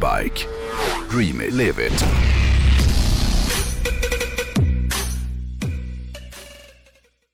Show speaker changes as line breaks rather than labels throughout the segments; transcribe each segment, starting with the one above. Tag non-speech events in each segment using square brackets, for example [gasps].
Bike. Dream it, live it.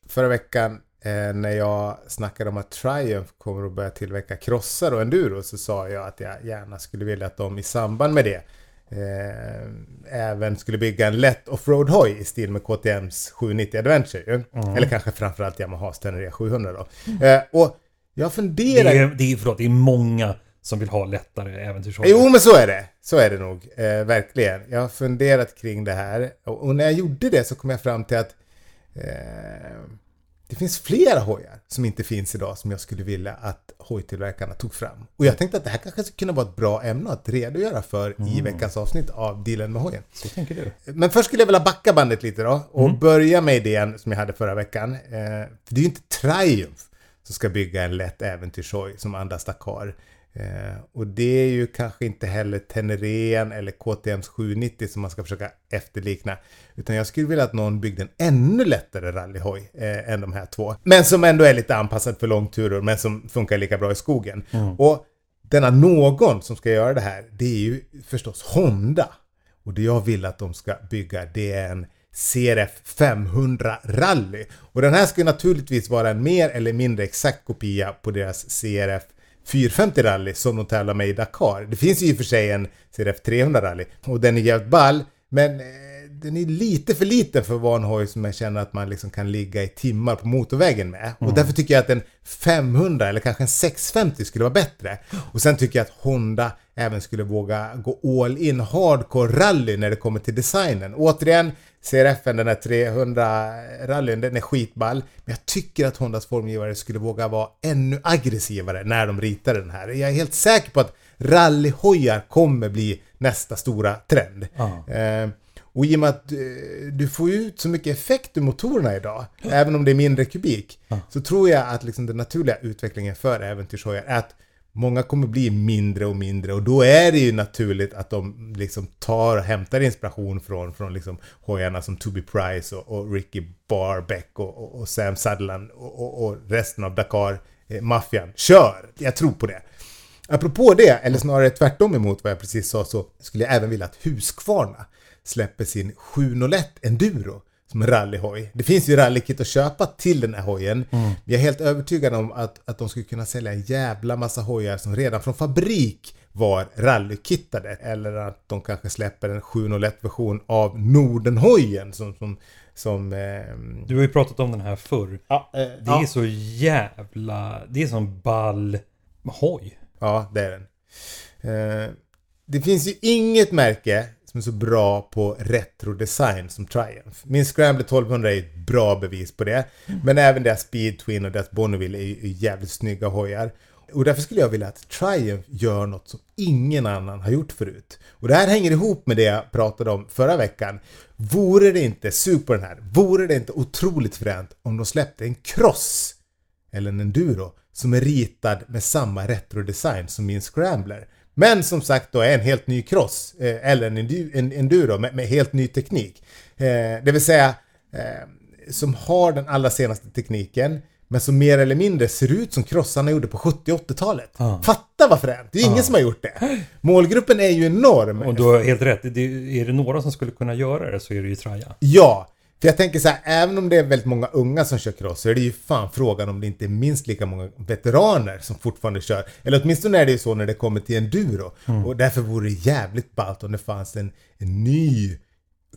Förra veckan eh, när jag snackade om att Triumph kommer att börja tillverka krossar och enduro så sa jag att jag gärna skulle vilja att de i samband med det eh, även skulle bygga en lätt offroad-hoj i stil med KTMs 790 Adventure ju. Eller kanske framförallt Yamahas Tenere 700 då. Eh, och jag
Det
funderar...
är, det, är, förlåt, det är många som vill ha lättare äventyrshojar.
Jo men så är det. Så är det nog. Eh, verkligen. Jag har funderat kring det här. Och, och när jag gjorde det så kom jag fram till att eh, det finns flera hojar som inte finns idag som jag skulle vilja att hojtillverkarna tog fram. Och jag tänkte att det här kanske skulle kunna vara ett bra ämne att redogöra för i veckans avsnitt av Dealen med hojen.
Så tänker du.
Men först skulle jag vilja backa bandet lite då och börja med idén som jag hade förra veckan. Eh, för det är ju inte Triumph som ska bygga en lätt äventyrshoj som andas Dakar. Eh, och det är ju kanske inte heller Tenerén eller KTMs 790 som man ska försöka efterlikna. Utan jag skulle vilja att någon byggde en ännu lättare rallyhoj eh, än de här två. Men som ändå är lite anpassad för långturer men som funkar lika bra i skogen. Och denna någon som ska göra det här, det är ju förstås Honda. Och det jag vill att de ska bygga det är en CRF 500 Rally. Och den här ska naturligtvis vara en mer eller mindre exakt kopia på deras CRF 450 Rally som de tävlar med i Dakar. Det finns ju i och för sig en CRF 300 Rally och den är jävligt ball men eh, den är lite för liten för att vara en hoj som jag känner att man liksom kan ligga i timmar på motorvägen med. Och därför tycker jag att en 500 eller kanske en 650 skulle vara bättre. Och sen tycker jag att Honda även skulle våga gå all in hardcore rally när det kommer till designen. Återigen, CRFen, den här 300 rallyn, den är skitball. Men jag tycker att Hondas formgivare skulle våga vara ännu aggressivare när de ritar den här. Jag är helt säker på att rallyhojar kommer bli nästa stora trend. Eh, och i och med att eh, du får ut så mycket effekt ur motorerna idag, även om det är mindre kubik, så tror jag att liksom den naturliga utvecklingen för äventyrshojar är att många kommer bli mindre och mindre och då är det ju naturligt att de liksom tar och hämtar inspiration från, från liksom hojarna som Toby Price och, och Ricky Barbeck och, och, och Sam Sutherland och, och, och resten av Dakar-maffian. Eh, Kör! Jag tror på det. Apropå det, eller snarare tvärtom emot vad jag precis sa, så skulle jag även vilja att Husqvarna släpper sin 701 Enduro som en rallyhoj. Det finns ju rallykit att köpa till den här hojen. Men jag är helt övertygad om att, att de skulle kunna sälja en jävla massa hojar som redan från fabrik var rallykittade. Eller att de kanske släpper en 701-version av Nordenhojen som... som, som ehm,
Du har ju pratat om den här förr.
ja, eh,
Det är så jävla... Det är som ball hoj.
Ja, det är den. Eh, det finns ju inget märke som är så bra på retro-design som Triumph. Min Scrambler 1200 är ett bra bevis på det. Men även deras Speed Twin och deras Bonneville är ju är jävligt snygga hojar. Och därför skulle jag vilja att Triumph gör något som ingen annan har gjort förut. Och det här hänger ihop med det jag pratade om förra veckan. Vore det inte, sug på den här, vore det inte otroligt fränt om de släppte en cross eller en enduro som är ritad med samma retrodesign som min Scrambler. Men som sagt då är en helt ny cross eh, eller en, endu- en enduro med, med helt ny teknik. Eh, det vill säga eh, som har den allra senaste tekniken men som mer eller mindre ser ut som krossarna gjorde på 70 80-talet. Fatta vad fränt! Det är ingen som har gjort det. Målgruppen är ju enorm.
Och du har helt rätt. Det, är det några som skulle kunna göra det så är det ju Traja.
Ja, för jag tänker så här, även om det är väldigt många unga som kör cross så är det ju fan frågan om det inte är minst lika många veteraner som fortfarande kör. Eller åtminstone är det ju så när det kommer till enduro. Och därför vore det jävligt ballt om det fanns en, en ny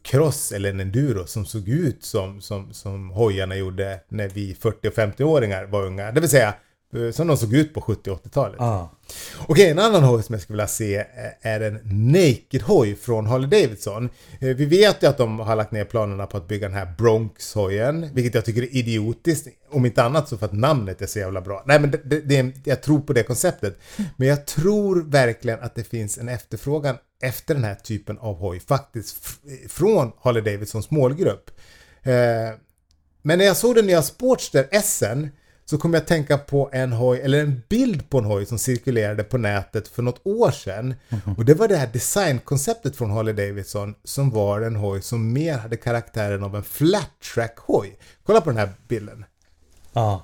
cross eller en enduro som såg ut som, som, som hojarna gjorde när vi 40 och 50-åringar var unga. Det vill säga som de såg ut på 70 och 80-talet.
Ah.
Okej, en annan hoj som jag skulle vilja se eh, är en Naked-hoj från Harley Davidson. Eh, Vi vet ju att de har lagt ner planerna på att bygga den här Bronx-hojen, vilket jag tycker är idiotiskt. Om inte annat så för att namnet är så jävla bra. Nej, men det, det, det, jag tror på det konceptet. Men jag tror verkligen att det finns en efterfrågan efter den här typen av hoj, faktiskt från Harley Davidsons målgrupp. Eh, men när jag såg den nya Sportster SN så kom jag tänka på en hoj, eller en bild på en hoj som cirkulerade på nätet för något år sedan. Och det var det här designkonceptet från Harley Davidson som var en hoj som mer hade karaktären av en flat track hoj. Kolla på den här bilden.
ah.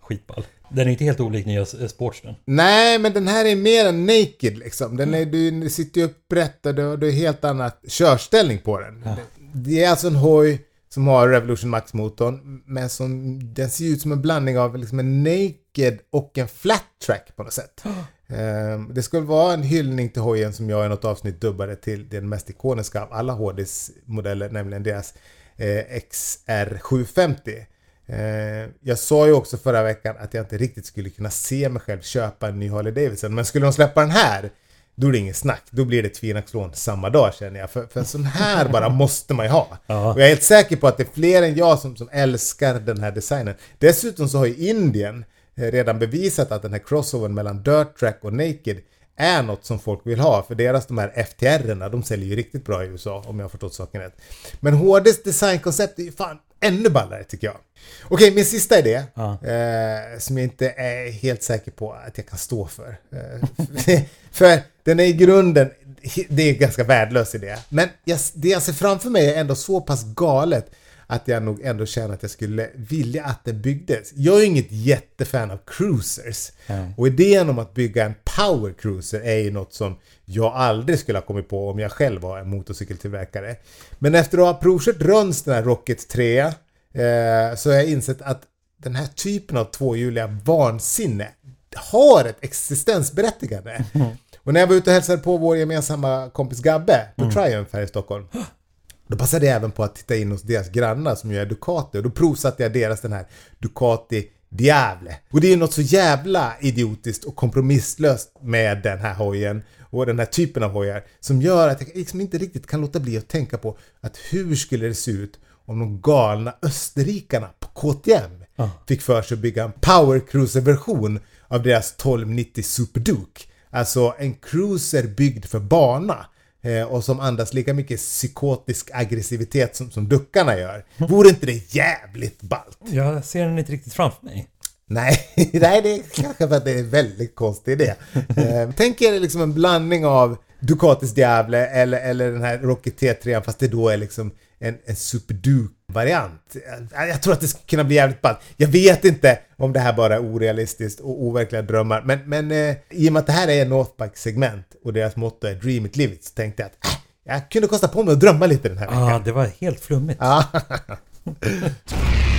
Skitball. Den är inte helt olik nya s- Sportsten.
Nej, men den här är mer än naked liksom. Den är, du sitter ju upprätt och det är helt annat körställning på den. Det, det är alltså en hoj som har Revolution Max-motorn, men som, den ser ut som en blandning av liksom en naked och en flat track på något sätt. [gasps] Ehm, det skulle vara en hyllning till hojen som jag i något avsnitt dubbade till den mest ikoniska av alla HDs modeller, nämligen deras eh, XR750. Eh, jag sa ju också förra veckan att jag inte riktigt skulle kunna se mig själv köpa en ny Harley Davidson. Men skulle de släppa den här, då är det inget snack. Då blir det Twinax-lån samma dag känner jag. För, för en sån här bara måste man ju ha.
Ja.
Och jag är helt säker på att det är fler än jag som, som älskar den här designen. Dessutom så har ju Indien eh, redan bevisat att den här crossovern mellan Dirt Track och Naked är något som folk vill ha. För deras de här FTR-erna, de säljer ju riktigt bra i USA om jag har förstått saken rätt. Men HDs designkoncept är ju fan ännu ballare tycker jag. Okej, min sista idé.
Ja.
Eh, som jag inte är helt säker på att jag kan stå för. Eh, [laughs] för den är i grunden, det är en ganska värdelös idé. Men jag, det jag ser framför mig är ändå så pass galet att jag nog ändå känner att jag skulle vilja att den byggdes. Jag är inget jättefan av cruisers.
Nej.
Och idén om att bygga en power cruiser är ju något som jag aldrig skulle ha kommit på om jag själv var en motorcykeltillverkare. Men efter att ha provkört runt den här Rocket 3 eh, så har jag insett att den här typen av tvåhjuliga vansinne har ett existensberättigande. Och när jag var ute och hälsade på vår gemensamma kompis Gabbe på Triumph här i Stockholm då passade jag även på att titta in hos deras grannar som gör Ducati och då provsatte jag deras den här Ducati Diable. Och det är ju något så jävla idiotiskt och kompromisslöst med den här hojen och den här typen av hojar som gör att jag liksom inte riktigt kan låta bli att tänka på att hur skulle det se ut om de galna österrikarna på KTM fick för sig att bygga en Power Cruiser-version av deras 1290 Super Duke. Alltså en cruiser byggd för bana. Eh, och som andas lika mycket psykotisk aggressivitet som, som duckarna gör. Vore inte det jävligt ballt?
Jag ser den inte riktigt framför mig.
Nej, [laughs] nej, det är kanske för att det är en väldigt konstig idé. Eh, tänk er liksom en blandning av Ducatis Diable eller, eller den här Rocket T3 fast det då är liksom en, en Super Duke-variant. Jag, jag tror att det skulle kunna bli jävligt ballt. Jag vet inte om det här bara är orealistiskt och overkliga drömmar men, men eh, i och med att det här är Northbike-segment och deras motto är Dream it, live it så tänkte jag att äh, jag kunde kosta på mig att drömma lite den här veckan.
Ah, det var helt flummigt.
Ja. [laughs] [laughs]